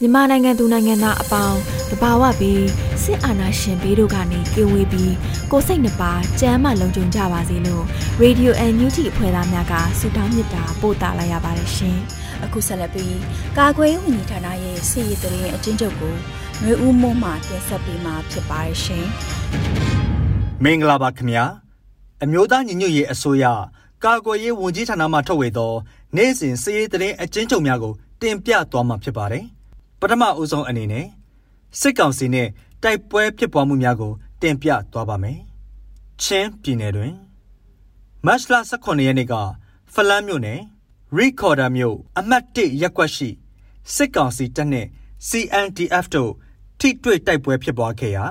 မြန်မာနိုင်ငံသူနိုင်ငံသားအပေါင်းတဘာဝပြီးစစ်အာဏာရှင်ဘေးတို့ကနေကင်းဝေးပြီးကိုစိတ်နှပါကြမ်းမှလုံခြုံကြပါစေလို့ Radio NUG အဖွဲ့သားများကဆုတောင်းမေတ္တာပို့သလာရပါတယ်ရှင်။အခုဆက်လက်ပြီးကာကွယ်ရေးဝန်ကြီးဌာနရဲ့စီရေးတရင်အချင်းချုပ်ကိုຫນွေဦးမွန်းမှတင်ဆက်ပေးမှာဖြစ်ပါတယ်ရှင်။မင်္ဂလာပါခင်ဗျာ။အမျိုးသားညီညွတ်ရေးအစိုးရကာကွယ်ရေးဝန်ကြီးဌာနမှထုတ်ဝေသောနေ့စဉ်စီရေးတရင်အချင်းချုပ်များကိုတင်ပြသွားမှာဖြစ်ပါတယ်။ပထမအဦးဆုံးအနေနဲ့စစ်ကောင်စီနဲ့တိုက်ပွဲဖြစ်ပွားမှုများကို တင်ပြသွားပါမယ်။ချင်းပြည်နယ်တွင်မတ်လ18ရက်နေ့ကဖလန်းမြို့နယ်ရီကော်ဒါမြို့အမှတ်1ရပ်ကွက်ရှိစစ်ကောင်စီတပ်နဲ့ CNDF တို့ထိတွေ့တိုက်ပွဲဖြစ်ပွားခဲ့ရာ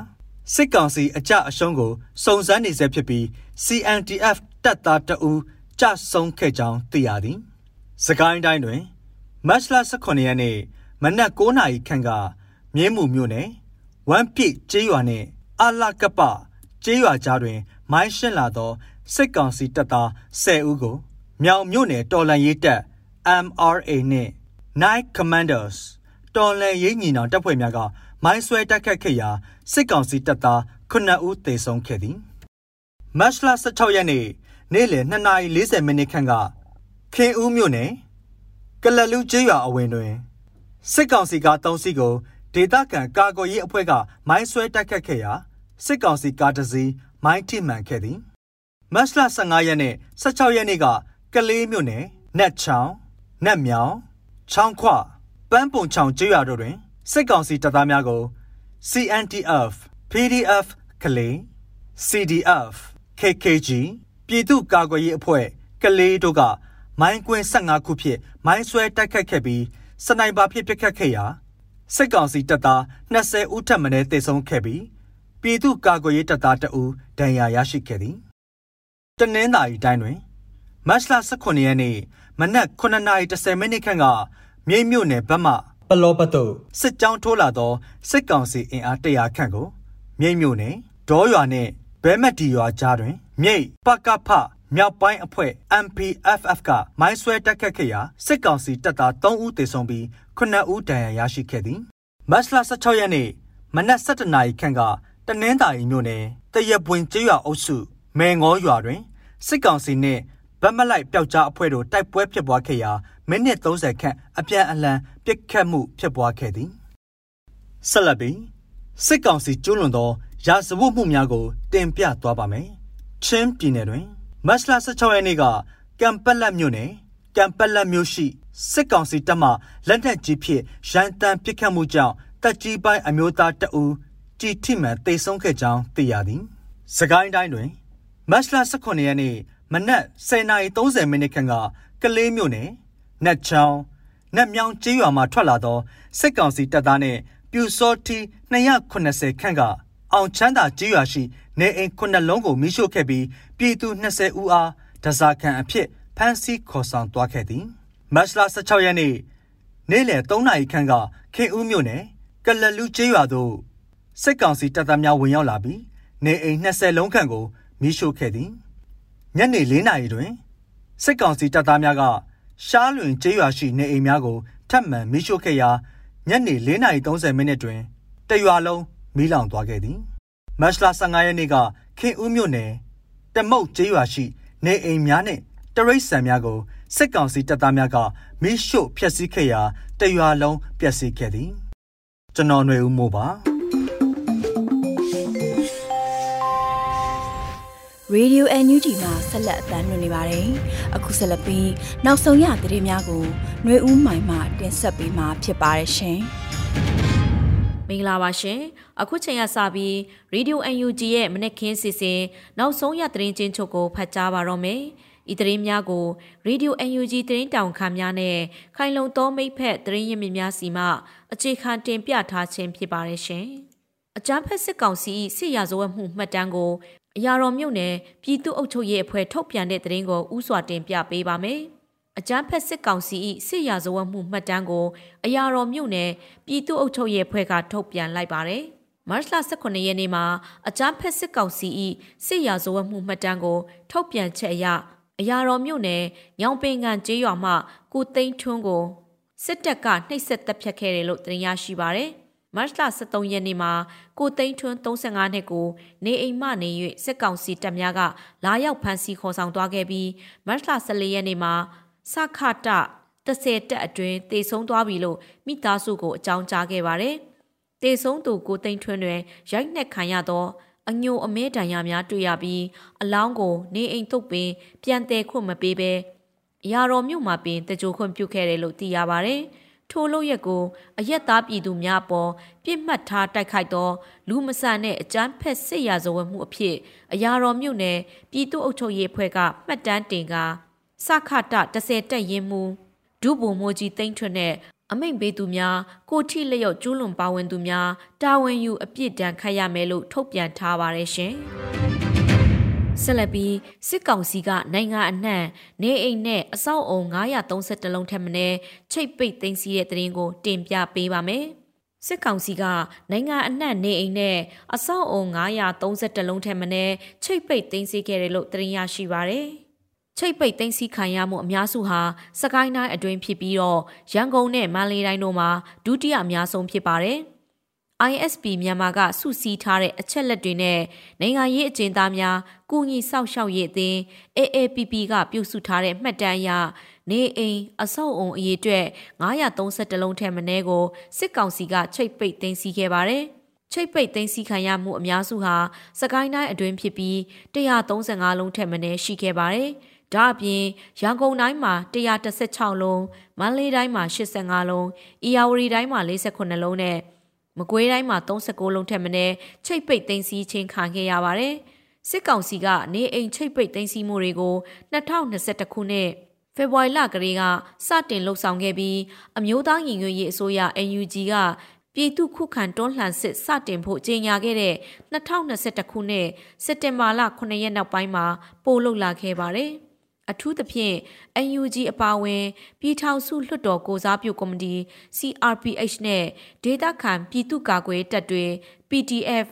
စစ်ကောင်စီအကြအရှုံးကိုစုံစမ်းနေဆဲဖြစ်ပြီး CNDF တပ်သားတအူးကြဆုံးခဲ့ကြောင်းသိရသည်။ စကိုင်းတိုင်းတွင်မတ်လ18ရက်နေ့မနက်9နာရီခန့်ကမြင်းမှုမြို့နယ်ဝမ်ပြစ်ကျေးရွာနှင့်အလကပကျေးရွာကြားတွင် မိုင်းရှင်းလာသောစစ်ကောင်စီတပ်သား10ဦးကိုမြောင်မြို့နယ်တော်လန်ရေးတပ် MRA နှင့် Night Commanders တော်လန်ရေးညီနောင်တပ်ဖွဲ့များကမိုင်းဆွဲတိုက်ခတ်ခဲ့ရာစစ်ကောင်စီတပ်သား9ဦးသေဆုံးခဲ့သည်မတ်လ16ရက်နေ့နေ့လယ်2:40မိနစ်ခန့်က ခင်ဦးမြို့နယ်ကလလူကျေးရွာအဝင်တွင်စစ်ကောင်စီကတုံးစီကိုဒေသခံကာကွယ်ရေးအဖွဲ့ကမိုင်းဆွဲတိုက်ခတ်ခဲ့ရာစစ်ကောင်စီကားတစ်စီးမိုင်းထိမှန်ခဲ့သည်မတ်လ15ရက်နဲ့16ရက်နေ့ကကလေးမြို့နယ်နက်ချောင်းနက်မြောင်ချောင်းခွပန်းပုံချောင်းကျေးရွာတို့တွင်စစ်ကောင်စီတပ်သားများကို CNTF PDF ကလေး CDF KKG ပြည်သူ့ကာကွယ်ရေးအဖွဲ့ကလေးတို့က မိုင်းကွင်း15ခုဖြင့်မိုင်းဆွဲတိုက်ခတ်ခဲ့ပြီးစနိုက်ပါဖြစ်ပစ်ခတ်ခဲ့ရာစစ်ကောင်စီတပ်သား20ဦးထပ်မံတေဆုံးခဲ့ပြီးပြည်သူ့ကာကွယ်ရေးတပ်သားတအူဒဏ်ရာရရှိခဲ့သည်တနင်္သာရီတိုင်းတွင်မတ်လ18ရက်နေ့မနက်9:30မိနစ်ခန့်ကမြိတ်မြို့နယ်ဘက်မှပလောပတုစစ်ကြောင်းထိုးလာသောစစ်ကောင်စီအင်အား100ခန့်ကိုမြိတ်မြို့နယ်ဒေါ်ရွာနှင့်ဘဲမက်တီရွာကြားတွင်မြိတ်ပကဖ မြောက်ပိုင်းအဖွဲ့ MPFF ကမိုင်းဆွဲတက်ခတ်ခဲ့ရာစစ်ကောင်စီတပ်သား3ဦးသေဆုံးပြီး9ဦးဒဏ်ရာရရှိခဲ့သည်မတ်လ16ရက်နေ့မနက်7:00နာရီခန့်ကတနင်္သာရီမြို့နယ်တရပွင်ကျေးရွာအုပ်စုမဲငေါရွာတွင်စစ်ကောင်စီနှင့်ဗတ်မလိုက်ပျောက်ကြားအဖွဲ့တို့တိုက်ပွဲဖြစ်ပွားခဲ့ရာမိနစ်30ခန့်အပြန်အလှန်ပစ်ခတ်မှုဖြစ်ပွားခဲ့သည်ဆက်လက်ပြီးစစ်ကောင်စီကျူးလွန်သောရာဇဝတ်မှုများကိုတင်ပြသွားပါမယ်ချင်းပြည်နယ်တွင် မတ်လ16ရက်နေ့ကကံပက်လက်မြို့နယ်ကံပက်လက်မြို့ရှိစစ်ကောင်စီတပ်မှလက်နက်ကြီးဖြင့်ရန်တမ်းပစ်ခတ်မှုကြောင့်တပ်ကြီးပိုင်းအမျိုးသားတအူကြည်ထိမှန်တေဆုံးခဲ့ကြောင်းသိရသည်။စကိုင်းတိုင်းတွင်မတ်လ18ရက်နေ့မနက်10:30မိနစ်ခန့်ကကလေးမြို့နယ်နတ်ချောင်းနတ်မြောင်ကျေးရွာမှထွက်လာသောစစ်ကောင်စီတပ်သားနှင့်ပြူစောတီ280ခန့်ကအောင်ချမ်းသာကျေးရွာရှိ နေအိမ်ခုနှစ်လုံးကိုမိရှို့ခဲ့ပြီးပြည်သူ20ဦးအားဒဇာခံအဖြစ်ဖမ်းဆီးခေါ်ဆောင်သွားခဲ့သည်မတ်လ16ရက်နေ့နေ့လယ်3နာရီခန့်ကခင်ဦးမြို့နယ်ကလလူကျေးရွာသို့စစ်ကောင်စီတပ်သားများဝင်ရောက်လာပြီးနေအိမ်20လုံးခန့်ကိုမိရှို့ခဲ့သည်ညနေ4နာရီတွင်စစ်ကောင်စီတပ်သားများကရှားလွင်ကျေးရွာရှိနေအိမ်များကိုထပ်မံမိရှို့ခဲ့ရာညနေ4:30မိနစ်တွင်တရွာလုံးမီးလောင်သွားခဲ့သည် မတ်လ15ရက်နေ့ကခင်ဦးမြို့နယ်တမုတ်ကျေးရွာရှိနေအိမ်များနှင့်တရိတ်ဆန်များကို စစ်ကောင်စီတပ်သားများကမိရှို့ဖျက်ဆီးခဲ့ရာတရွာလုံးပျက်စီးခဲ့သည်ကျွန်တော်ຫນွေဦးမို့ပါရေဒီယို NUG မှာဆက်လက်အသံလွှင့်နေပါတယ်။အခုဆက်လက်ပြီးနောက်ဆုံးရသတင်းများကိုຫນွေဦးမိုင်မှတင်ဆက်ပေးမှာဖြစ်ပါတယ်ရှင်။ မင်္ဂလာပါရှင်။အခုချိန်ကစပြီး Radio UNG ရဲ့မနက်ခင်းစီစဉ်နောက်ဆုံးရသတင်းချင်းချုပ်ကိုဖတ်ကြားပါတော့မယ်။ဤသတင်းများကို Radio UNG သတင်းတောင်ခံများနဲ့ခိုင်လုံသောမိဖက်သတင်းရင်းမြစ်များစီမှအခြေခံတင်ပြထားခြင်းဖြစ်ပါတယ်ရှင်။အကြမ်းဖက်စစ်ကောင်စီစစ်ရာဇဝတ်မှုမှတ်တမ်းကိုအရာတော်မြို့နယ်ပြည်သူ့အုပ်ချုပ်ရေးအဖွဲ့ထုတ်ပြန်တဲ့သတင်းကိုဥစွာတင်ပြပေးပါမယ်။ အကြမ်းဖက်စစ်ကောင်စီ၏စစ်ရာဇဝတ်မှုမှတ်တမ်းကိုအရာတော်မြို့နယ်ပြည်သူ့အုပ်ချုပ်ရေးအဖွဲ့ကထုတ်ပြန်လိုက်ပါတယ်။မတ်လ18ရက်နေ့မှာအကြမ်းဖက်စစ်ကောင်စီ၏စစ်ရာဇဝတ်မှုမှတ်တမ်းကိုထုတ်ပြန်ချက်အရအရာတော်မြို့နယ်ညောင်ပင်ကန်ကျေးရွာမှကိုသိန်းထွန်းကိုစစ်တပ်ကနှိပ်စက်တပ်ဖြတ်ခဲ့တယ်လို့သိရရှိပါရတယ်။မတ်လ23ရက်နေ့မှာကိုသိန်းထွန်း35နှစ်ကိုနေအိမ်မှနေ၍စစ်ကောင်စီတပ်များကလာရောက်ဖမ်းဆီးခေါ်ဆောင်သွားခဲ့ပြီးမတ်လ14ရက်နေ့မှာ စခတ30တက်အတွင်းတေဆုံးသွားပြီလို့မိသားစုကိုအကြောင်းကြားခဲ့ပါတယ်။တေဆုံးသူကိုသိန်းထွန်းတွင်ရိုက်နှက်ခံရသောအညိုအမဲတန်ရများတွေ့ရပြီးအလောင်းကို နေအိမ်တုပ်ပင် ပြန်တဲခွင့်မပေးဘဲအရာတော်မြို့မှာပင်တကြိုခွင့်ပြုခဲ့တယ်လို့သိရပါတယ်။ထိုလို့ရက်ကိုအရက်သားပြည်သူများပေါ်ပြစ်မှတ်ထားတိုက်ခိုက်သော လူမဆန်တဲ့အကြမ်းဖက်စစ်ရာဇဝတ်မှုအဖြစ်အရာတော်မြို့နယ်ပြည်သူ့အုပ်ချုပ်ရေးအဖွဲ့ကမှတ်တမ်းတင်က စခတ30တက်ရင်မှုဒုဗိုလ်မှူးကြီးသိန်းထွန်းနဲ့အမိန့်ပေးသူများကိုထိလျော့ကျူးလွန်ပါဝင်သူများတာဝန်ယူအပြစ်ဒဏ်ခတ်ရမယ်လို့ထုတ်ပြန်ထားပါတယ်ရှင်။ဆက်လက်ပြီးစစ်ကောင်စီကနိုင်ငံအနှံ့နေအိမ်နဲ့အဆောက်အုံ932လုံးထက်မနည်းချိတ်ပိတ်သိမ်းစီးတဲ့သတင်းကို တင်ပြပေးပါမယ်။စစ်ကောင်စီကနိုင်ငံအနှံ့နေအိမ်နဲ့အဆောက်အုံ932လုံးထက်မနည်းချိတ်ပိတ်သိမ်းစီးခဲ့တယ်လို့သတင်းရရှိပါရယ်။ ချိတ်ပိတ်သိမ်းစီခံရမှုအများစုဟာစကိုင်းတိုင်းအတွင်းဖြစ်ပြီးတော့ရန်ကုန်နဲ့မန္တလေးတိုင်းတို့မှာဒုတိယအများဆုံးဖြစ်ပါတယ်။ ISP မြန်မာကစုစည်းထားတဲ့အချက်လက်တွေနဲ့နိုင်ငံရေးအကျဉ်းသားများကုညီဆောက်ရှောက်ရေးအသင်း AAPP ကပြုစုထားတဲ့မှတ်တမ်းအရနေအိမ်အဆောက်အုံအရေးအတွက်932လုံးထဲမနည်းကိုစစ်ကောင်စီကချိတ်ပိတ်သိမ်းဆည်းခဲ့ပါတယ်။ချိတ်ပိတ်သိမ်းဆည်းခံရမှုအများစုဟာစကိုင်းတိုင်းအတွင်းဖြစ်ပြီး135လုံးထက်မနည်းရှိခဲ့ပါတယ်။ ဒါအပြင်ရန်ကုန်တိုင်းမှာ116လုံးမန္တလေးတိုင်းမှာ85လုံး၊ဤယာဝတီတိုင်းမှာ48လုံးနဲ့မကွေးတိုင်းမှာ36လုံးထက်မနည်းချိတ်ပိတ်သိမ်းဆည်းခြင်းခံခဲ့ရပါတယ်။စစ်ကောင်စီကနေအိမ်ချိတ်ပိတ်သိမ်းဆည်းမှုတွေကို2021ခုနှစ်ဖေဖော်ဝါရီလကလေးကစတင်လှုပ်ဆောင်ခဲ့ပြီးအမျိုးသားညီညွတ်ရေးအစိုးရ NUG ကပြည်သူခုခံတွန်းလှန်စစ်စတင်ဖို့ကြေညာခဲ့တဲ့2021ခုနှစ်စက်တင်ဘာလ9ရက်နောက်ပိုင်းမှာပို့လုလာခဲ့ပါတယ်။ အထူးသဖြင့် UNG အပါအဝင်ပြည်ထောင်စုလွှတ်တော်ကိုစားပြုကော်မတီ CRPH နဲ့ဒေသခံပြည်သူ့ကာကွယ်တပ်တွေ PDF,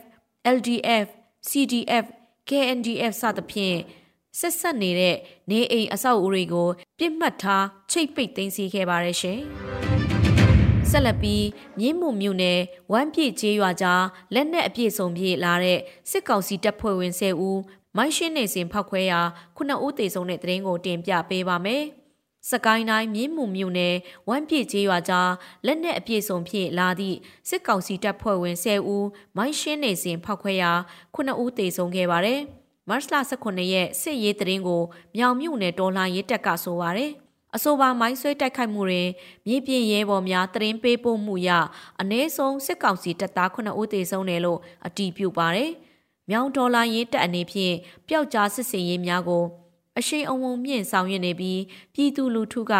LDF, CDF, KNDF စသဖြင့်ဆက်ဆက်နေတဲ့နေအိမ်အဆောက်အဦတွေကိုပြစ်မှတ်ထားချိတ်ပိတ်သိမ်းဆီးခဲ့ပါတယ်ရှင်။ဆက်လက်ပြီးမြင်းမှုမြို့နယ်ဝမ်းပြည့်ကျေးရွာကြားလက်နက်အပြည့်စုံပြည့်လာတဲ့စစ်ကောင်စီတပ်ဖွဲ့ဝင်10ဦး မိုင်းရှင်းနေစဉ်ဖောက်ခွဲရာခုနှစ်ဦးသေဆုံးတဲ့တဲ့ရင်ကိုတင်ပြပေးပါမယ်။စကိုင်းတိုင်းမြင်းမှုမြို့နယ်ဝမ်းပြည့်ကျေးရွာကြားလက်နက်အပြည့်စုံဖြင့်လာသည့်စစ်ကောင်စီတပ်ဖွဲ့ဝင်10ဦးမိုင်းရှင်းနေစဉ်ဖောက်ခွဲရာခုနှစ်ဦးသေဆုံးခဲ့ပါတယ်။မတ်လ18ရက်စစ်ရေးတရင်ကိုမြောင်မြို့နယ်တော်လှန်ရေးတပ်ကဆိုပါရယ်အဆိုပါမိုင်းဆွဲတိုက်ခိုက်မှုတွင်မြေပြင်ရဲဘော်များတရင်ပေးပို့မှုရအ ਨੇ ဆုံးစစ်ကောင်စီတပ်သား9ဦးသေဆုံးတယ်လို့အတည်ပြုပါတယ်။ မြောင်ဒေါ်လာရင်းတက်အနေဖြင့်ပျောက်ကြားစစ်စင်ရေးများကို အရှိန်အဝုံမြင့်ဆောင်ရွက်နေပြီးပြည်သူလူထုက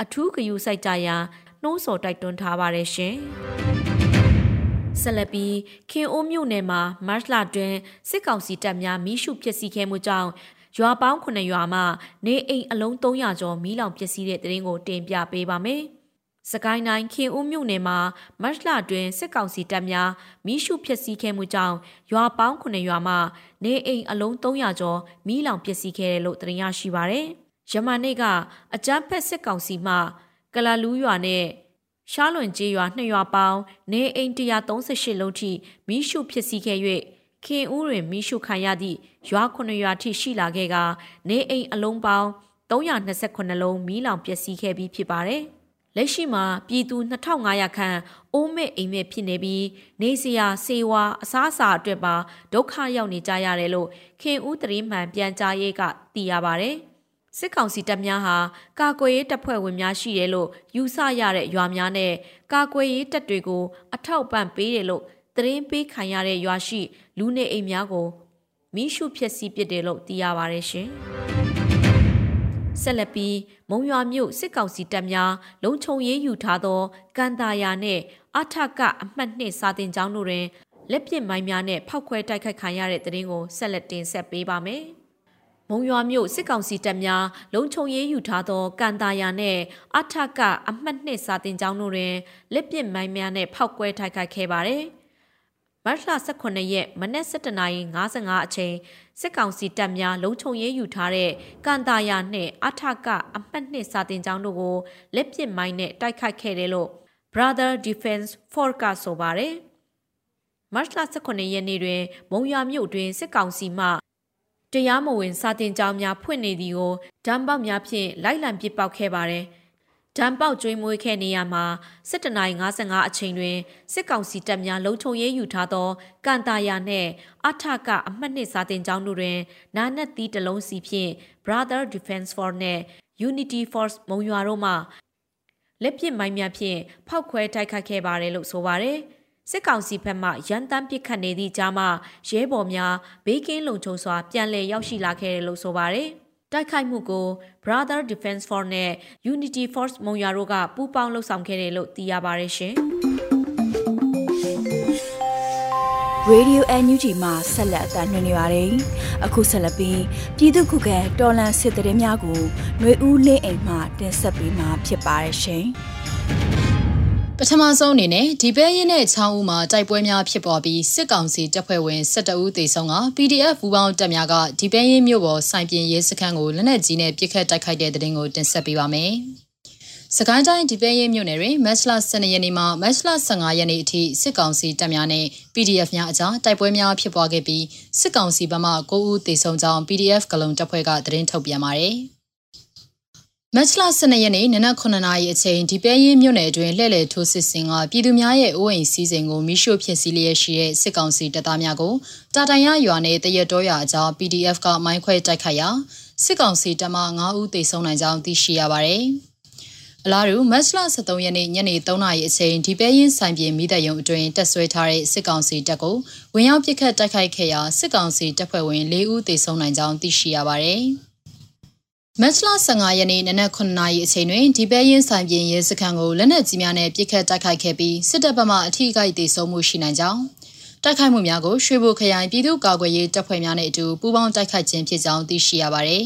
အထူးဂရုစိုက်ကြရန်နှိုးဆော်တိုက်တွန်းထားပါတယ်ရှင်။ဆက်လက်ပြီးခင်အိုးမြို့နယ်မှာမတ်လတွင်စစ်ကောင်စီတပ်များမိရှုဖျက်ဆီးခဲ့မှုကြောင့်ရွာပေါင်း9ရွာမှနေအိမ်အလုံး300ကျော်မီးလောင်ပျက်စီးတဲ့တဲ့ရင်ကိုတင်ပြပေးပါမယ်။ စကိုင်းတိုင်းခင်ဦးမြို့နယ်မှာမတ်လတွင်စစ်ကောင်စီတပ်များမိရှုဖျက်ဆီးခဲ့မှုကြောင့်ရွာပေါင်း9ရွာမှနေအိမ်အလုံး300ကျော်မိလောင်ပျက်စီးခဲ့တယ်လို့သိရရှိပါရယ်။ယမန်နေ့ကအကြမ်းဖက်စစ်ကောင်စီမှကလာလူးရွာနဲ့ရှားလွန်ကျေးရွာ2ရွာပေါင်းနေအိမ်138လုံးထိမိရှုဖျက်ဆီးခဲ့၍ခင်ဦးတွင်မိရှုခံရသည့်ရွာ9ရွာထိရှိလာခဲ့ကနေအိမ်အလုံးပေါင်း329လုံးမီးလောင်ပျက်စီးခဲ့ပြီးဖြစ်ပါတယ်။ လက်ရှိမှာပြည်သူ2500ခန့်အိုးမဲ့အိမ်မဲ့ဖြစ်နေပြီးနေစရာစေဝါအစားအစာအတွက်ပါဒုက္ခရောက်နေကြရတယ်လို့ခင်ဦးတရင်မှန်ပြန်ကြားရေးကသိရပါတယ်။စစ်ကောင်စီတပ်များဟာကာကွယ်ရေးတပ်ဖွဲ့ဝင်များရှိတယ်လို့ယူဆရတဲ့ရွာများနဲ့ကာကွယ်ရေးတပ်တွေကိုအထောက်ပံ့ပေးတယ်လို့သတင်းပေးခံရတဲ့ရွာရှိလူနေအိမ်များကိုမိရှုဖြစ်စီပစ်တယ်လို့သိရပါတယ်ရှင်။ ဆက်လက်ပြီးမုံရွာမြို့စစ်ကောင်စီတပ်များလုံခြုံရေးယူထားသောကန်တာယာနှင့်အထကအမှတ်နှစ်စာတင်ကျောင်းတို့တွင်လက်ပစ်မိုင်းများနဲ့ဖောက်ခွဲတိုက်ခိုက်ခံရတဲ့တဲ့ရင်ကိုဆက်လက်တင်ဆက်ပေးပါမယ်။မုံရွာမြို့စစ်ကောင်စီတပ်များလုံခြုံရေးယူထားသောကန်တာယာနှင့်အထကအမှတ်နှစ်စာတင်ကျောင်းတို့တွင်လက်ပစ်မိုင်းများနဲ့ဖောက်ခွဲတိုက်ခိုက်ခဲ့ပါတယ်။မတ်လ18ရက်မနက်7:55အချိန် စစ်ကောင်စီတပ်များလုံခြုံရေးယူထားတဲ့ကန်တာယာနှင့်အထကအမှတ်နှစ်စာတင်ကျောင်းတို့ကိုလက်ပစ်မိုင်းနဲ့တိုက်ခိုက်ခဲ့တယ်လို့ Brother Defense Force ကဆိုပါတယ်။မတ်လ18ရက်နေ့တွင်မုံရွာမြို့တွင်စစ်ကောင်စီမှတရားမဝင်စာတင်ကျောင်းများဖွင့်နေသည်ကိုဓာတ်ပေါက်များဖြင့်လိုက်လံပစ်ပေါက်ခဲ့ပါတယ်။ ဒံပေါက်ကျွေးမွေးခဲ့နေရမှာ7:55အချိန်တွင်စစ်ကောင်စီတပ်များလုံခြုံရေးယူထားသောကန်တာယာနှင့်အထကအမှတ်နှစ်စာတင်ကျောင်းတို့တွင် နာနက်သီးတလုံးစီဖြင့် Brother Defense Force နှင့် Unity Force မုံရွာတို့မှလက်ပစ်မိုင်းများဖြင့်ဖောက်ခွဲတိုက်ခိုက်ခဲ့ပါတယ်လို့ဆိုပါတယ်စစ်ကောင်စီဘက်မှရန်တမ်းပစ်ခတ်နေသည့်ကြားမှာရဲဘော်များဘေးကင်းလုံခြုံစွာပြန်လည်ရောက်ရှိလာခဲ့တယ်လို့ဆိုပါတယ်။ တိုက်ခိုက်မှုကို Brother Defense Force နဲ့ Unity Force မုံရွာတို့ကပူးပေါင်းလှုပ်ဆောင်ခဲ့တယ်လို့သိရပါတယ်ရှင်။ Radio NUG မှာဆက်လက်အသံလွှင့်နေပါတယ်။အခုဆက်လက်ပြီးပြည်သူ့ခုခံတော်လှန်စစ်တရေများကိုຫນွေဦးလင်းအိမ်မှတင်ဆက်ပေးမှာဖြစ်ပါတယ်ရှင်။ ပထမဆုံးအနေနဲ့ဒီဘဲရင်နဲ့ချောင်းဦးမှာတိုက်ပွဲများဖြစ်ပေါ်ပြီးစစ်ကောင်စီတပ်ဖွဲ့ဝင်12ဦးသေဆုံးက PDF ဘူပေါင်းတပ်များကဒီဘဲရင်မြို့ပေါ်စိုင်ပြင်ရဲစခန်းကိုလက်နက်ကြီးနဲ့ပစ်ခတ်တိုက်ခိုက်တဲ့တဲ့တင်ကိုတင်ဆက်ပေးပါမယ်။စကိုင်းတိုင်းဒီပဲရဲမြို့နယ်တွင်မတ်လ12ရက်နေ့မှမတ်လ15ရက်နေ့အထိစစ်ကောင်စီတပ်များနဲ့ PDF များအကြားတိုက်ပွဲများဖြစ်ပွားခဲ့ပြီးစစ်ကောင်စီဘက်မှ9ဦးသေဆုံးကြောင်း PDF ကလုံတပ်ဖွဲ့ကသတင်းထုတ်ပြန်ပါတယ်။ မတ်လ12ရက်နေ့နနက်9နာရီအချိန်ဒီပဲရင်မြို့နယ်အတွင်းလှည့်လည်ထိုးစစ်ဆင်ကပြည်သူများရဲ့အိုးအိမ်စီးစိမ်ကိုမိရှို့ဖြစ်စီလျက်ရှိတဲ့စစ်ကောင်စီတပ်သားများကိုတာတိုင်ရရွာနယ်တရက်တော်ရွာအကြား PDF ကမိုင်းခွဲတိုက်ခိုက်ရာစစ်ကောင်စီတပ်မှ9ဦးသေဆုံးနိုင်ကြောင်းသိရှိရပါတယ်။အလားတူမတ်လ23ရက်နေ့ညနေ3နာရီအချိန်ဒီပဲရင်ဆိုင်ပြည်မိသက်ယုံအတွင်းတက်ဆွဲထားတဲ့စစ်ကောင်စီတပ်ကိုဝင်ရောက်ပစ်ခတ်တိုက်ခိုက်ခဲ့ရာစစ်ကောင်စီတပ်ဖွဲ့ဝင်4ဦးသေဆုံးနိုင်ကြောင်းသိရှိရပါတယ်။ မတ်လ15ရက်နေ့နနက်9နာရီအချိန်တွင်ဒီပဲရင်ဆိုင်ပြင်ရဲစခန်းကိုလက်နက်ကြီးများနဲ့ပစ်ခတ်တိုက်ခိုက်ခဲ့ပြီးစစ်တပ်ဘက်မှအထိအခိုက်ဒေဆုံးမှုရှိနိုင်ကြောင်းတိုက်ခိုက်မှုများကိုရွှေဘိုခရိုင်ပြည်သူ့ကာကွယ်ရေးတပ်ဖွဲ့များနဲ့အတူပူးပေါင်းတိုက်ခိုက်ခြင်းဖြစ်ကြောင်းသိရှိရပါတယ်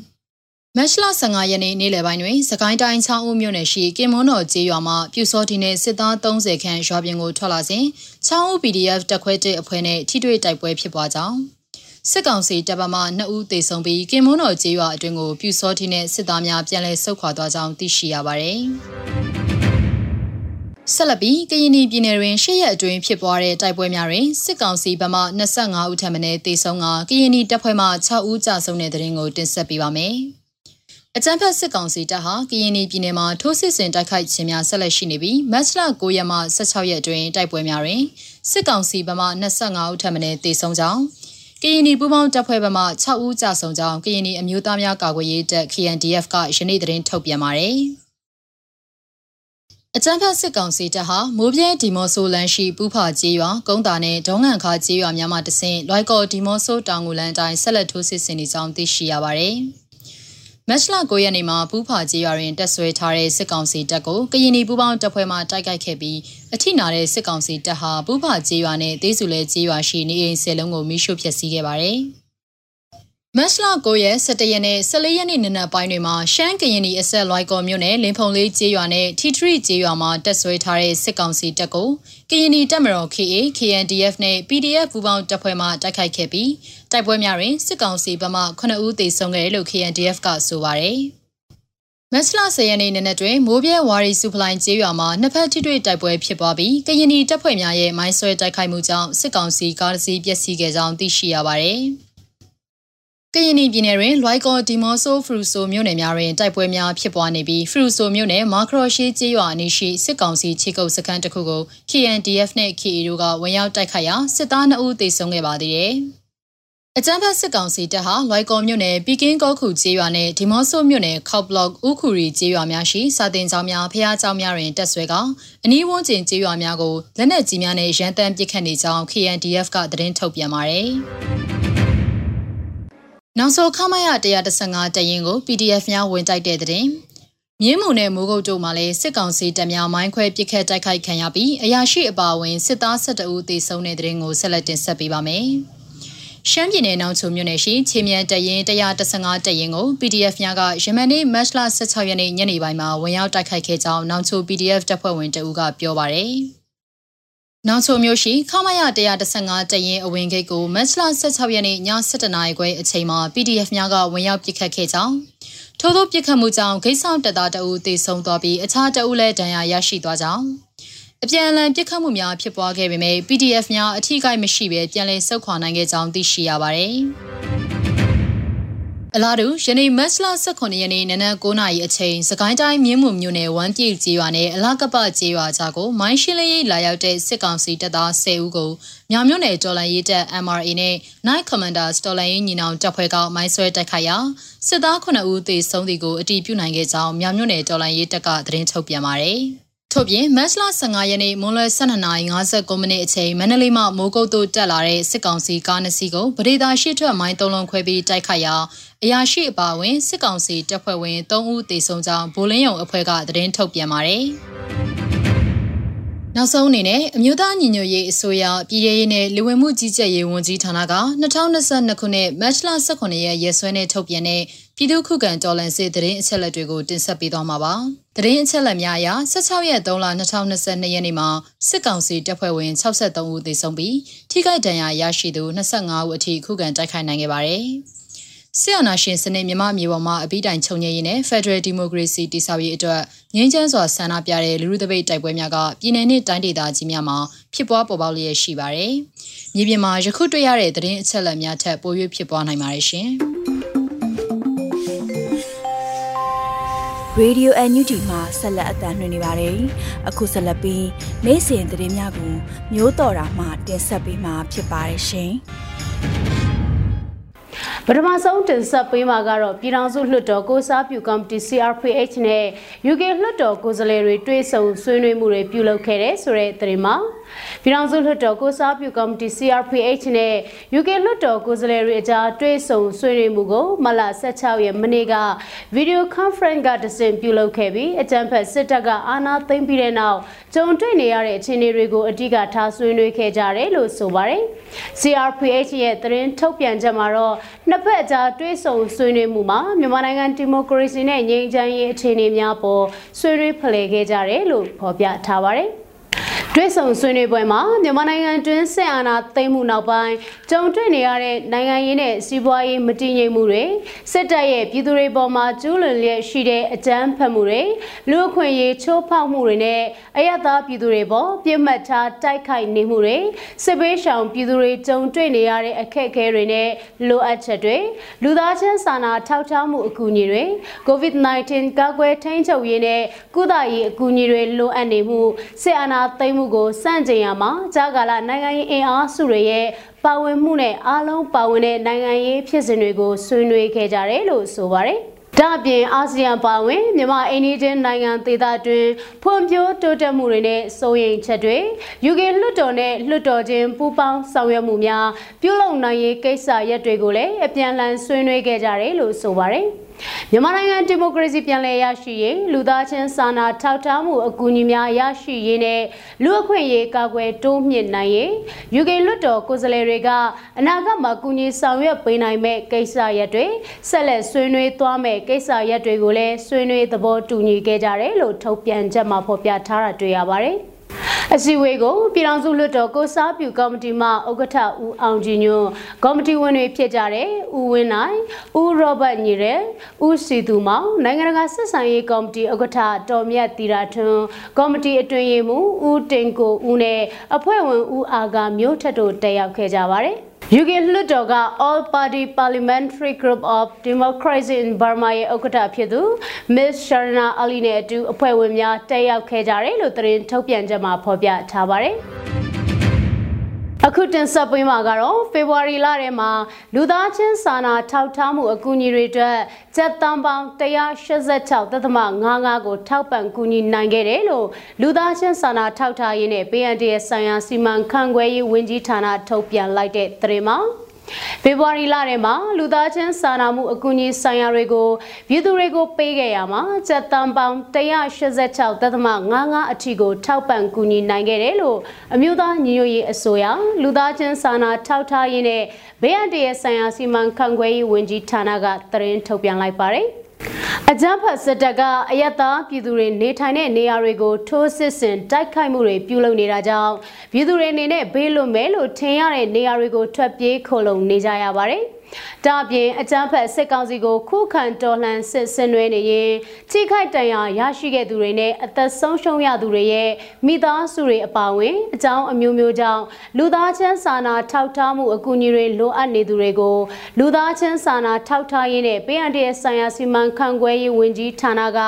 ။မတ်လ15ရက်နေ့နေ့လယ်ပိုင်းတွင်စကိုင်းတိုင်းချောင်းဦးမြို့နယ်ရှိကင်မွန်းတော်ကျေးရွာမှပြူစောတီနှင့်စစ်သား30ခန့်ရွာပြင်ကိုထွက်လာစဉ်ချောင်းဦး PDF တပ်ခွဲတဲ့အဖွဲ့နှင့်ထိတွေ့တိုက်ပွဲဖြစ်ပွားကြောင်း စစ်ကောင်စီတပ်မမှ2ဦးသေဆုံးပြီးကင်မွန်းတော်ကျေးရွာအတွင်းကိုပြူစောတိနဲ့စစ်သားများပြန်လည်ဆုတ်ခွာသွားကြောင်းသိရှိရပါတယ်။ဆက်လက်ပြီးကရင်ပြည်နယ်တွင်ရှစ်ရက်အတွင်းဖြစ်ပွားတဲ့တိုက်ပွဲများတွင်စစ်ကောင်စီဘက်မှ25ဦးထပ်မံတေဆုံးကကရင်တပ်ဖွဲ့မှ6ဦးကြာဆုံးတဲ့တဲ့ရင်ကိုတင်ဆက်ပေးပါမယ်။အကြမ်းဖက်စစ်ကောင်စီတပ်ဟာကရင်ပြည်နယ်မှာထိုးစစ်ဆင်တိုက်ခိုက်ခြင်းများဆက်လက်ရှိနေပြီးမတ်လ9ရက်မှ16ရက်အတွင်းတိုက်ပွဲများတွင်စစ်ကောင်စီဘက်မှ25ဦးထပ်မံတေဆုံးကြောင်း ကရင်နီပူးပေါင်းတပ်ဖွဲ့ဘက်မှ6ဦးကြာဆုံးကြောင်းကရင်နီအမျိုးသားများကာကွယ်ရေးတပ် KNDF ကယနေ့သတင်းထုတ်ပြန်ပါတယ်။အကြမ်းဖက်စစ်ကောင်စီတပ်ဟာမိုးပြဲဒီမော့ဆိုလန်ရှိပူးဖာကျေးရွာကုန်းတာနဲ့ဒေါငန်ခါကျေးရွာများမှတဆင့်လွိုက်ကော်ဒီမော့ဆိုတောင်ငူလန်တိုင်းဆက်လက်ထိုးစစ်ဆင်နေကြောင်းသိရှိရပါတယ်။ မတ်လ9ရက်နေ့မှာပူးဖာကျေးရွာတွင်တက်ဆွဲထားတဲ့စစ်ကောင်စီတပ်ကိုကရင်နီပူးပေါင်းတပ်ဖွဲ့မှတိုက်ခိုက်ခဲ့ပြီးအထိနာတဲ့စစ်ကောင်စီတပ်ဟာပူးဖာကျေးရွာနဲ့ဒေးစုလဲကျေးရွာရှိနေအိမ်ဆယ်လုံးကိုမိရှို့ဖျက်ဆီးခဲ့ပါတယ်။ မတ်လ9ရက်17ရက်နဲ့14ရက်နေ့နနက်ပိုင်းတွေမှာရှမ်းကရင်နီအဆက်လွိုက်ကော်မြို့နယ်လင်းဖုံလေးကျေးရွာနဲ့ထီထရီကျေးရွာမှာတက်ဆွဲထားတဲ့စစ်ကောင်စီတပ်ကိုကရင်နီတပ်မတော် KA KNDF နဲ့ PDF ပူးပေါင်းတပ်ဖွဲ့မှတိုက်ခိုက်ခဲ့ပြီးတိုက်ပွဲများတွင်စစ်ကောင်စီဘက်မှ9ဦးသေဆုံးခဲ့တယ်လို့ KNDF ကဆိုပါတယ်။မတ်လ10ရက်နေ့နနက်တွင်မိုးပြဲဝါရီစုဖလိုင်းကျေးရွာမှာနှစ်ဖက်ထိတွေ့တိုက်ပွဲဖြစ်ပွားပြီးကရင်နီတပ်ဖွဲ့များရဲ့မိုင်းဆွဲတိုက်ခိုက်မှုကြောင့်စစ်ကောင်စီကားတစ်စီးပျက်စီးခဲ့ကြောင်းသိရှိရပါတယ်။ ကရင်ပြည်နယ်တွင်လွိုက်ကော်ဒီမော့ဆိုဖရူဆိုမြို့နယ်များတွင်တိုက်ပွဲများဖြစ်ပွားနေပြီးဖရူဆိုမြို့နယ်မာခရော့ရှိကျေးရွာအနီးရှိစစ်ကောင်စီခြေကုပ်စခန်းတစ်ခုကို KNDF နှင့် KA တို့ကဝင်ရောက်တိုက်ခိုက်ရာစစ်သား2ဦးသေဆုံးခဲ့ပါသေးတယ်။အကြမ်းဖက်စစ်ကောင်စီတပ်ဟာလွိုက်ကော်မြို့နယ်ပီကင်းကောခုကျေးရွာနဲ့ဒီမော့ဆိုမြို့နယ်ခောက်ဘလော့ဥခူရီကျေးရွာများရှိစာတင်ကျောင်းများဖျားကျောင်းများတွင်တက်ဆွဲကအနီးဝန်းကျင်ကျေးရွာများကိုလက်နက်ကြီးများနဲ့ရန်တမ်းပစ်ခတ်နေကြောင်း KNDF ကသတင်းထုတ်ပြန်ပါတယ်။ နောက်ဆုံးခမရ115တရင်ကို PDF များဝင်တိုက်တဲ့တဲ့မြင်းမုံနဲ့မိုးကုတ်တို့မှလည်းစစ်ကောင်စီတပ်များမိုင်းခွဲပစ်ခတ်တိုက်ခိုက်ခံရပြီးအရာရှိအပါအဝင်စစ်သား12ဦးသေဆုံးတဲ့တဲ့ရင်ကိုဆက်လက်တင်ဆက်ပေးပါမယ်။ရှမ်းပြည်နယ်နောင်ချုံမြို့နယ်ရှိချင်းမြန်တရင်115တရင်ကို PDF များကယမန်နေ့မတ်လ16ရက်နေ့ညနေပိုင်းမှာဝင်ရောက်တိုက်ခိုက်ခဲ့ကြောင်းနောင်ချုံ PDF တပ်ဖွဲ့ဝင်တအူးကပြောပါရယ်။ နောက်ချိုမျိုးရှိခမရ115တရင်အဝင်ဂိတ်ကိုမတ်လ16ရက်နေ့ည7:00နာရီခွဲအချိန်မှာ PDF များကဝင်ရောက်ပစ်ခတ်ခဲ့ကြောင်းထို့သောပစ်ခတ်မှုကြောင့်ဂိတ်ဆောင်တပ်သားတအုပ်သေဆုံးသွားပြီးအခြားတအုပ်လည်းဒဏ်ရာရရှိသွားကြောင်းအပြန်အလှန်ပစ်ခတ်မှုများဖြစ်ပွားခဲ့ပေမဲ့ PDF များအထိကိမရှိဘဲပြန်လည်ဆုတ်ခွာနိုင်ခဲ့ကြောင်းသိရှိရပါတယ်။ အလားတူယနေ့မတ်လ18ရက်နေ့နနက်9:00နာရီအချိန်စကိုင်းတိုင်းမြင်းမှုမြို့နယ်ဝမ်ပြေကျေးရွာနဲ့အလားကပကျေးရွာကြားကိုမိုင်းရှင်းလင်းရေးလာရောက်တဲ့စစ်ကောင်စီတပ်သား10ဦးကိုမြောင်မြို့နယ်တော်လန်ရေးတပ် MRA နဲ့ Night Commanders တော်လန်ရေးညီနောင်တပ်ဖွဲ့ကမိုင်းဆွဲတိုက်ခိုက်ရာစစ်သား9ဦးသေဆုံးသည်ကိုအတည်ပြုနိုင်ခဲ့ကြောင်းမြောင်မြို့နယ်တော်လန်ရေးတပ်ကသတင်းထုတ်ပြန်ပါတယ်။ ထို့ပြင်မတ်လ15ရက်နေ့မွန်လွယ်12:59မိနစ်အချိန်မန္တလေးမှမိုးကုတ်သို့တက်လာတဲ့စစ်ကောင်စီကားနှစ်စီးကိုဗဒေတာရှိထွက်မိုင်းသုံးလုံးခွဲပြီးတိုက်ခိုက်ရာအရာရှိအပါအဝင်စစ်ကောင်စီတပ်ဖွဲ့ဝင်3ဦးသေဆုံးကြောင်းဗိုလ်လင်းယုံအဖွဲ့ကသတင်းထုတ်ပြန်ပါတယ်။ နောက်ဆုံးအနေနဲ့အမျိုးသားညီညွတ်ရေးအစိုးရပြည်ထရေးနဲ့လူဝင်မှုကြီးကြပ်ရေးဝန်ကြီးဌာနက2022ခုနှစ်မတ်လ18ရက်ရက်စွဲနဲ့ထုတ်ပြန်တဲ့ပြည်သူ့ခုခံတော်လှန်စစ်တရင်အချက်လက်တွေကိုတင်ဆက်ပေးသွားမှာပါ။တရင်အချက်လက်များအရ16ရက်3လ2022ရက်နေ့မှာစစ်ကောင်စီတပ်ဖွဲ့ဝင်63ဦးသေဆုံးပြီးထိခိုက်ဒဏ်ရာရရှိသူ25ဦးအထိခုခံတိုက်ခိုက်နိုင်ခဲ့ပါတယ်။ ဆီယနာရှင်စနစ်မြမမြေပေါ်မှာအပိတိုင်ချုပ်ငြိမ်းရေးနဲ့ Federal Democracy တည်ဆောက်ရေးအတွက်ငြိမ်းချမ်းစွာဆန္ဒပြတဲ့လူလူတပိတ်တိုက်ပွဲများကပြည်내နဲ့တိုင်းဒေသကြီးများမှာဖြစ်ပွားပေါ်ပေါက်လျက်ရှိပါတယ်။မြေပြင်မှာယခုတွေ့ရတဲ့သတင်းအချက်အလက်များထက်ပို၍ဖြစ်ပွားနိုင်ပါတယ်ရှင်။ Radio NUG မှာဆက်လက်အသံလွှင့်နေပါတယ်။အခုဆက်လက်ပြီးနေ့စဉ်သတင်းများကိုမျိုးတော်တာမှတင်ဆက်ပေးမှာဖြစ်ပါတယ်ရှင်။ ပထမဆုံးတင်ဆက်ပေးမှာကတော့ပြည်ထောင်စုလွှတ်တော်ကိုစားပြုကော်မတီ CRPH နဲ့ UK လွှတ်တော်ကိုယ်စားလှယ်တွေတွေ့ဆုံဆွေးနွေးမှုတွေပြုလုပ်ခဲ့တဲ့ဆိုတဲ့သတင်းမှာ ပြည်ထောင်စုလွှတ်တော်ကိုစားပြုကော်မတီ CRPH နဲ့ UK လွှတ်တော်ကိုယ်စားလှယ်တွေအကြားတွေ့ဆုံဆွေးနွေးမှုကိုမလ16ရက်မနေ့က Video Conference ကတဆင့်ပြုလုပ်ခဲ့ပြီးအကြံဖက်စစ်တပ်ကအာဏာသိမ်းပြီးတဲ့နောက်ကြုံတွေ့နေရတဲ့အခြေအနေတွေကိုအဓိကထားဆွေးနွေးခဲ့ကြတယ်လို့ဆိုပါတယ်။ CRPH ရဲ့သတင်းထုတ်ပြန်ချက်မှာတော့နှစ်ဖက်အကြားတွေ့ဆုံဆွေးနွေးမှုမှာမြန်မာနိုင်ငံဒီမိုကရေစီနဲ့ငြိမ်းချမ်းရေးအခြေအနေများပေါ်ဆွေးနွေးဖလှယ်ခဲ့ကြတယ်လို့ဖော်ပြထားပါတယ်။ တွဲဆုံဆွေးနွေးပွဲမှာမြန်မာနိုင်ငံတွင်းစစ်အာဏာသိမ်းမှုနောက်ပိုင်းကြုံတွေ့နေရတဲ့နိုင်ငံရေးနဲ့စီးပွားရေးမတည်ငြိမ်မှုတွေစစ်တပ်ရဲ့ပြည်သူတွေပေါ်မှာကျူးလွန်လျက်ရှိတဲ့အကြမ်းဖက်မှုတွေလူအခွင့်အရေးချိုးဖောက်မှုတွေနဲ့အယက်သားပြည်သူတွေပေါ်ပြစ်မှတ်ထားတိုက်ခိုက်နေမှုတွေစစ်ပေးရှောင်ပြည်သူတွေကြုံတွေ့နေရတဲ့အခက်အခဲတွေနဲ့လိုအပ်ချက်တွေလူသားချင်းစာနာထောက်ထားမှုအကူအညီတွေ COVID-19 ကာကွယ်ထိန်းချုပ်ရေးနဲ့ကုသရေးအကူအညီတွေလိုအပ်နေမှုစစ်အာဏာသိမ်းမှုကိုစန့်ကျင်ရမှာကြာကာလနိုင်ငံရေးအင်အားစုတွေရဲ့ပါဝင်မှုနဲ့အားလုံးပါဝင်တဲ့နိုင်ငံရေးဖြစ်စဉ်တွေကိုဆွေးနွေးခဲ့ကြတယ်လို့ဆိုပါတယ်။ဒါ့အပြင်အာဆီယံပါဝင်မြန်မာအိန္ဒိယနိုင်ငံဒေသတွင်ဖွံ့ဖြိုးတိုးတက်မှုတွေနဲ့စိုးရိမ်ချက်တွေ UK လွှတ်တော်နဲ့လွှတ်တော်ချင်းပူးပေါင်းဆောင်ရွက်မှုများပြုလုပ်နိုင်ရေးကိစ္စရပ်တွေကိုလည်းအပြန်အလှန်ဆွေးနွေးခဲ့ကြတယ်လို့ဆိုပါတယ်။မြန်မာနိုင်ငံဒီမိုကရေစီပြန်လည်ရရှိရေးလူသားချင်းစာနာထောက်ထားမှုအကူအညီများရရှိရေးနဲ့လူအခွင့်အရေးကာကွယ်တိုးမြင့်နိုင်ရေး UK လွှတ်တော်ကိုယ်စားလှယ်တွေကအနာဂတ်မှာကူညီဆောင်ရွက်ပေးနိုင်မဲ့ကိစ္စရပ်တွေဆက်လက်ဆွေးနွေးသွားမဲ့ကိစ္စရပ်တွေကိုလည်းဆွေးနွေးသဘောတူညီခဲ့ကြတယ်လို့ထုတ်ပြန်ချက်မှာဖော်ပြထားတာတွေ့ရပါတယ်။ အစည်းအဝေးကိုပြည်ထောင်စုလွှတ်တော်ကိုစားပြုကော်မတီမှဥက္ကဋ္ဌဦးအောင်ကြည်ညွန့်ကော်မတီဝင်တွေဖြစ်ကြတဲ့ဦးဝင်းနိုင်ဦးရောဘတ်ညီရဲဦးစီသူမောင်နိုင်ငံတကာဆက်ဆံရေးကော်မတီဥက္ကဋ္ဌတော်မြတ်တီရာထွန်းကော်မတီအတွင်းရေးမှူးဦးတင်ကိုဦးနဲ့အဖွဲ့ဝင်ဦးအာကမျိုးထက်တို့တက်ရောက်ခဲ့ကြပါတယ်။ UK လွှတ်တော်က All Party Parliamentary Group of Democracy in Burma ရဲ့ဥက္ကဋ္ဌဖြစ်သူ Ms. Sharna Ali နဲ့အတူအဖွဲ့ဝင်များတက်ရောက်ခဲ့ကြတယ်လို့သတင်းထုတ်ပြန်ချက်မှာဖော်ပြထားပါတယ်။ အခုတင်ဆက်ပေးမှာကတော့ဖေဖော်ဝါရီလထဲမှာလူသားချင်းစာနာထောက်ထားမှုအကူအညီတွေအတွက်ကျပ်တန်ပေါင်း186.55ကိုထောက်ပံ့ကူညီနိုင်ခဲ့တယ်လို့လူသားချင်းစာနာထောက်ထားရေးနဲ့ PNDS ဆိုင်ရာစီမံခန့်ခွဲရေးဝန်ကြီးဌာနထုတ်ပြန်လိုက်တဲ့သတင်းမှာ ဖေဖော်ဝါရီလထဲမှာလူသားချင်းစာနာမှုအကူအညီဆိုင်ရာတွေကိုပြည်သူတွေကိုပေးခဲ့ရမှာကျပ်တန်ပေါင်း186.55အထိကိုထောက်ပံ့ကူညီနိုင်ခဲ့တယ်လို့အမျိုးသားညီညွတ်ရေးအစိုးရလူသားချင်းစာနာထောက်ထားရေးနဲ့ဘေးအန္တရာယ်ဆိုင်ရာစီမံခန့်ခွဲရေးဝန်ကြီးဌာနကသတင်းထုတ်ပြန်လိုက်ပါတယ်။ အကြမ်းဖက်စစ်တပ်ကအယက်သားပြည်သူတွေနေထိုင်တဲ့နေရာတွေကိုထိုးစစ်ဆင်တိုက်ခိုက်မှုတွေပြုလုပ်နေတာကြောင့်ပြည်သူတွေအနေနဲ့ဘေးလွတ်မယ်လို့ထင်ရတဲ့နေရာတွေကိုထွက်ပြေးခိုလုံနေကြရပါတယ်။ ဒါအပြင်အကြမ်းဖက်စစ်ကောင်စီကိုခုခံတော်လှန်စစ်ဆင်နွှဲနေရင်ထိခိုက်ဒဏ်ရာရရှိခဲ့သူတွေနဲ့အသက်ဆုံးရှုံးရသူတွေရဲ့မိသားစုတွေအပါအဝင်အကြောင်းအမျိုးမျိုးကြောင့်လူသားချင်းစာနာထောက်ထားမှုအကူအညီတွေလိုအပ်နေသူတွေကိုလူသားချင်းစာနာထောက်ထားရေးနဲ့ပေးအပ်တဲ့ဆိုင်ရာစီမံခန့်ခွဲရေးဝန်ကြီးဌာနက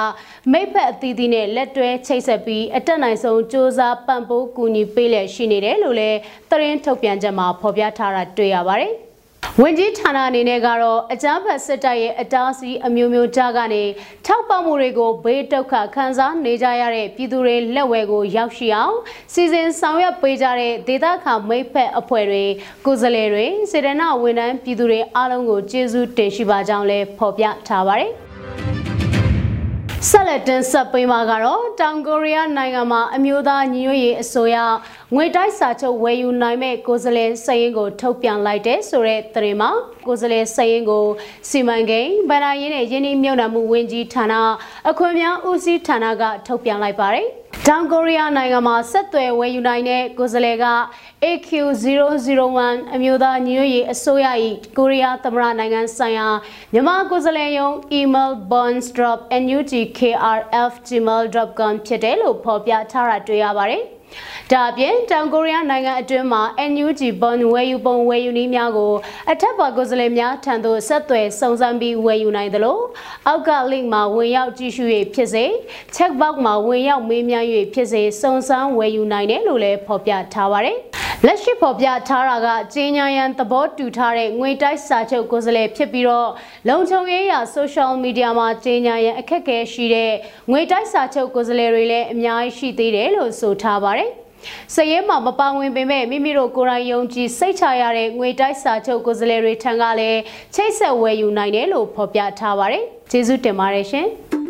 မိဖက်အသီးသီးနဲ့လက်တွဲချိတ်ဆက်ပြီးအတက်နိုင်ဆုံးစ조사ပံ့ပိုးကူညီပေးလျက်ရှိနေတယ်လို့လည်းသတင်းထုတ်ပြန်ချက်မှာဖော်ပြထားတာတွေ့ရပါတယ်။ ဝန်ကြီးဌာနအနေနဲ့ကတော့အကြမ်းဖက်စစ်တပ်ရဲ့အတားအဆီးအမျိုးမျိုးကြားကနေထောက်ပံ့မှုတွေကိုဘေးဒုက္ခခံစားနေကြရတဲ့ပြည်သူတွေလက်ဝဲကိုရောက်ရှိအောင်စီစဉ်ဆောင်ရွက်ပေးကြတဲ့ဒေသခံမိဖက်အဖွဲ့တွေကိုယ်စားလှယ်တွေစေတနာဝန်ထမ်းပြည်သူတွေအားလုံးကိုကျေးဇူးတင်ရှိပါကြောင်းလည်းဖော်ပြထားပါတယ်။ ဆက်လက်တင်ဆက်ပေးမှာကတော့တောင်ကိုရီးယားနိုင်ငံမှာအမျိုးသားညီညွတ်ရေးအစိုးရငွေတိုက်စာချုပ်ဝယ်ယူနိုင်မဲ့ကိုယ်စားလှယ်စရင်ကိုထုတ်ပြန်လိုက်တဲ့ဆိုတဲ့သတင်းမှာကိုယ်စားလှယ်စရင်ကိုစီမံကိန်းဗဏ္ဍာရေးနဲ့ယင်းနှိမ့်မြုံနှံမှုဝန်ကြီးဌာနအခွင့်အများဦးစီးဌာနကထုတ်ပြန်လိုက်ပါတယ်။ တောင်ကိုရီးယားနိုင်ငံမှာဆက်သွယ်ဝယ်ယူနိုင်တဲ့ကိုယ်စားလှယ်က AQ001 အမျိုးသားညီညွတ်ရေးအစိုးရ၏ကိုရီးယားသမ္မတနိုင်ငံဆိုင်ရာမြန်မာကိုယ်စားလှယ်ရုံး email bonds.nutkrf@gmail.com ဖြစ်တယ်လို့ဖော်ပြထားတာတွေ့ရပါတယ်။ ဒါအပြင်တောင်ကိုရီးယားနိုင်ငံအတွင်းမှာ NUG ဘွန်ဝယ်ယူပုံဝယ်ယူနည်းများကိုအထက်ပါကိုယ်စားလှယ်များထံသို့ဆက်သွယ်စုံစမ်းပြီးဝယ်ယူနိုင်သလိုအောက်က link မှာဝင်ရောက်ကြည့်ရှု၍ဖြစ်စေ check box မှာဝင်ရောက်မေးမြန်း၍ဖြစ်စေစုံစမ်းဝယ်ယူနိုင်တယ်လို့လည်းဖော်ပြထားပါတယ် လက်ရှိဖော်ပြထားတာကကျင်းညာရန်သဘောတူထားတဲ့ငွေတိုက်စာချုပ်ကိုယ်စားလှယ်ဖြစ်ပြီးတော့လုံခြုံရေးရာ social media မှာကျင်းညာရန်အခက်အခဲရှိတဲ့ငွေတိုက်စာချုပ်ကိုယ်စားလှယ်တွေလည်းအများကြီးရှိသေးတယ်လို့ဆိုထားပါတယ်စရဲမှာမပါဝင်ပေမဲ့မိမိတို့ကိုယ်တိုင်ယုံကြည်စိတ်ချရတဲ့ငွေတိုက်စာချုပ်ကိုယ်စားလှယ်တွေထံကလည်းချိတ်ဆက်ဝယ်ယူနိုင်တယ်လို့ဖော်ပြထားပါတယ်။ကျေးဇူးတင်ပါတယ်ရှင်။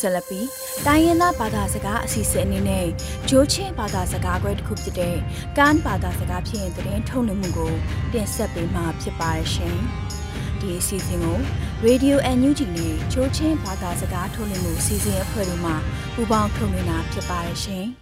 ဆက်လက်ပြီးတိုင်းရင်းသားဘာသာစကားအစီအစဉ်အနေနဲ့ဂျိုးချင်းဘာသာစကားခွဲတစ်ခုဖြစ်တဲ့ကန်ဘာသာစကားဖြစ်ရင်တဲ့ထုံးနှမှုကိုတင်ဆက်ပေးမှာဖြစ်ပါတယ်ရှင်။ဒီအစီအစဉ်ကို Radio NUG နဲ့ချိုးချင်းဘာသာစကားထုတ်လွှင့်မှုစီစဉ်အဖွဲ့တို့မှပူးပေါင်းထုတ်လွှင့်တာဖြစ်ပါတယ်ရှင်။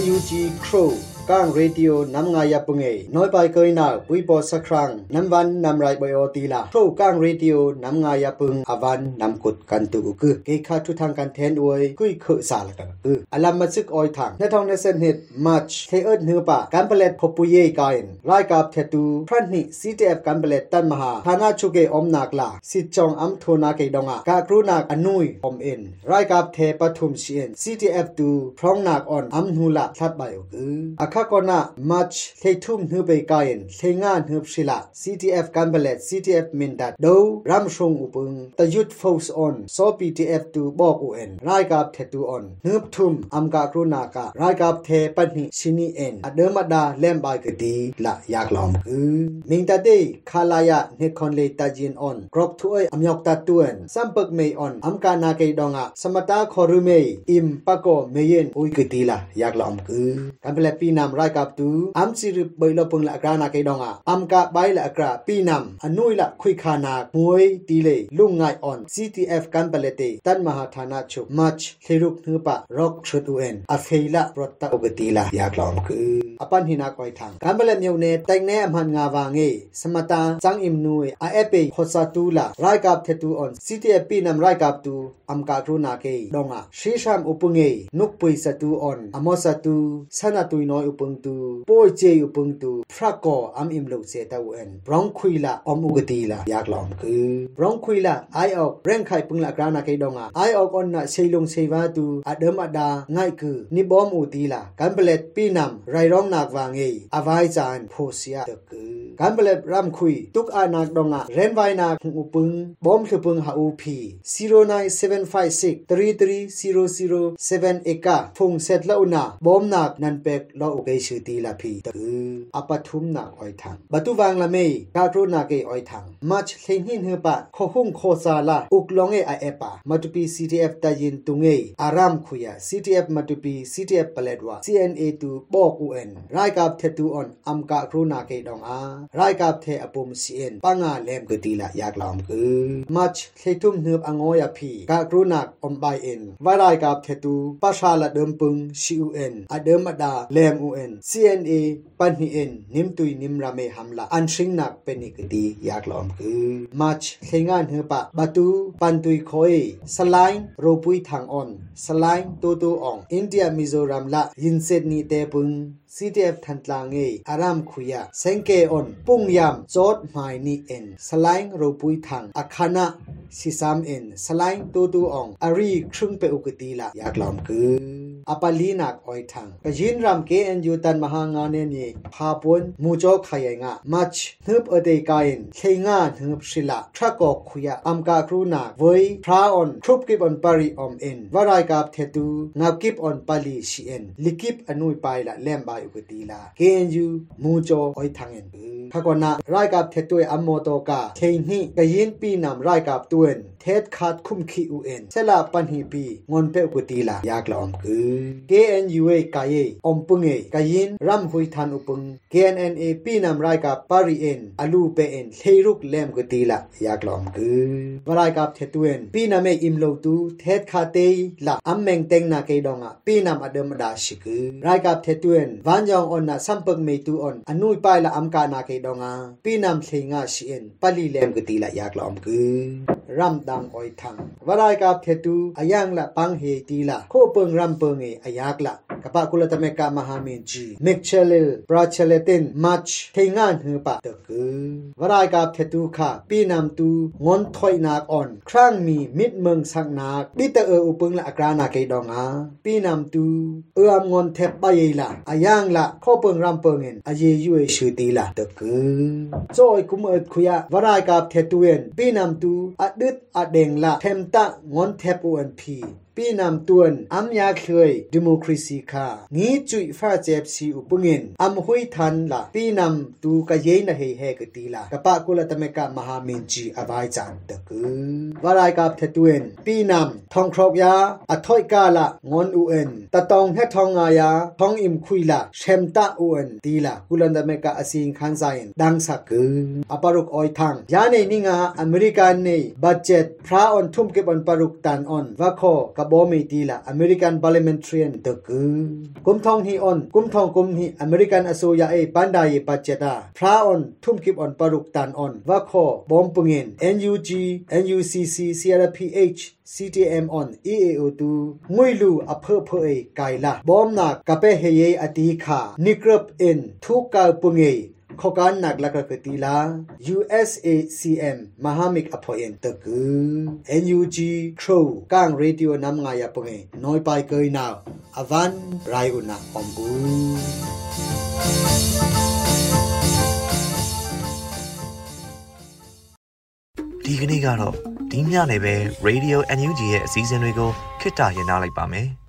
NUG Crow กางเรดิโอนำงายปุงเอน้อยไปเคยนาปุยปอสักครั้งน้ำวันนำไรบอยอตีละโครกางเรดิโอนำงายปุงอวันนำกดกันตุกคือเกคาทุทางกันแทนอวยกุยเคสาลกันคืออลัมมาซึกออยทางในทองในเซนเฮดมาร์ชเทเอิร์เนือปะกันเปลตพปุยเยกายนรายกับเทตูพระนิซีเตฟกันเปลตตันมหาธานาชุเกอมนักลาสิจองอัมโทนาเกดองะกากรุนักอนุยอมเอ็นรายกับเทปทุมเชียน CTF ตูพร้องนักออนอัมนูละทัดใบอคืออาค ากอนามาร์ชเททุมนือไปกายนเทงานนือศิลา CTF กันเปลต CTF มินดัดดูรัมชงอุปงตยุดโฟสออนโซ PTF ตูบอกอุเอ็นรายกับเทตูออนนืบทุมอัมกากรุนากะรายกับเทปันหิชินีเอ็นอเดมดาเลมบายกดีละยากลอมคือมิงตาเ nam rai kap tu am chi ri bai lo pung la akra na kai dong a am ka bai la akra pi nam anui la khui kha na muoi ti le lung ngai on ctf kan palete tan maha thana chu mach theruk nu pa rok chutu en a pheila protta ogati la ya klom ku apan hina koi thang kan pale myung ne tai ne amhan nga wa nge samata chang im nu a epe khosa tu la rai kap the tu on ctf pi nam rai kap tu am ka kru na ke dong a shesham upunge nuk pui satu on amosatu sana tu noi upung tu poi che upung tu phra ko am im lo se ta wen brong khui la om ugati la yak lom ku brong khui la ai ok reng khai pung la grana ke donga ai ok on na sei long sei wa tu adam ada ngai ku ni bom u ti la kan blet pi nam rai rong nak wa nge avai chan pho sia de ku kan blet ram khui tuk a nak donga ren vai na khu pung bom thu pung ha u phi 09756 33007 eka phung set la una bom nak nan pek lo u ke shu ti la phi de ku อปทุมนาอ้อยทังบัตุวังละเมยกาโรนาเกอ้อยทังมัชเลหินเฮปะโคหุงโคซาลาอุกลองเอไอเอปะมาตุปี CTF ตายินตุงเออารามคุยา CTF มาตุปี CTF ปเลดวา CNA ตูบอกอูเอ็นรายกับเทตูออนอัมกาโรนาเกดองอารายกับเทอปุม CN ปังอาเลมกตีละยากลอมคือมัชเลทุมเนือบองอยาพีกาโรนักอมบายเอ็นวารายกับเทตูปะชาละเดิมปึง CUN อเดิมมาดาเลม UN CNA ปันฮีเอ็นนิมตุยนิมรามหัมละอันชิงนักเป็นอีกดีอยากลอมคือมัชเฮงานเฮปะบาตูปันตุยคอยสลน์โรปุยทางออนสลน์ตูตูอองอินเดียมิโซรัมละยินเซตนีเตปุง CTF ทันตลางเออารามคุยาเซงเกออนปุงยามจอดหมายนีเอ็นสลน์โรปุยทางอาคานะสิสามเอ็นสลน์ตูตูอองอารีครึ่งเปอุกตีละอยากลอมคือ อปาลีนักออยทางกยินรำเกเอ็นยูตันมหางานเนนี่พาปนมูจอกขยงะมัชนึบอเดกายินเคงานึบศิลาทรักอกคุยอัมกาครูนา เทศขาดคุ้มคีอูเอ็นเซลาปันฮีปีงอนเปกุตีลายากลอมกือ KNUA กายออมปุงเอกายินรัมหุยทันอุปง KNNA ปีนำรายกับปารีเอ็นอลูเปเอ็นเทรุกเลมกุตีลายากลอมกือวรายกับเทตุเอ็นปีนำเออิมโลตูเทศขาเตยละอัมเมงเตงนาเกดองอะปีนำอเดมดาชิกือรายกับเทตุเอ็นวันยองออนนะสัมปงเมตูออนอนุยไปละอัมกานาเกดองอะปีนำเทงาชิเอ็นปาลีเลมกุตีลายากลอมกือรัมดางออยทังวรายกับเทตูอายังละปังเฮตีละโคเปิงรัมเปิงเออายากละกะปะกุลตะเมกะมหาเมจีเมกเชลิลปราเชเลตินมัชเทงานหือปะตะกือวรายกับเทตูค่ะปีนำตูงอนถอยนากอ่อนครั้งมีมิดเมืองสักนาปิตะเอออุปงละอกรานาเกดองาปีนำตูเอื้อมงอนเทปไปละอายังละข้อเปิงรัมเปิงเงินอเยยุเอชื่อตีละตะกือจอยกุมเอิดคุยะวรายกับเทตูเอนปีนำตูอดึดอเดงละเทมตะงอนเทปอันพี ปีนำตวนอัมยาเคยดิโมครีซีคางี้จุยฟ้าเจ็บซีอุปเงินอัมหุยทันละปีนำตูกะเยนะเฮเฮกตีละกะปะกุลตะเมกะมหาเมนจีอบายจันตะกือวารายกับเทตวนปีนำทองครอกยาอถอยกาละงอนอูเอ็นตะตองเฮทองงายาทองอิมคุยละเชมตะอูเอ็นตีละกุลตะเมกะอสิงคันไซนดังสักกืออปารุกออยทังยาเนนิงาอเมริกันเนบัดเจ็ตพระออนทุ่มเก็บอนปารุกตันออนวะโคกะบตีละอเมริกัน parliamentarian ตะกือกุมทองฮีออนกุมทองกุมฮีอเมริกันอโซยาเอปันดายปัจเจตาพระออนทุ่มกิบออนปารุกตันออนวะโคบอมปงเงิน NUG NUCC CRPH CTM on EAO2 งวยลูอเพอเพอไกละบอมนาก khokan nak laka ketila USACM Mahamik aphoyen taku NUG Crow kang radio nam nga ya pange noi pai koi na avan rai una ombu ။ဒီကနေ့ကတော့ဒီညနေပဲ Radio NUG ရဲ့အစည်းအဝေးကိုခਿੱတရရနိုင်ပါမယ်။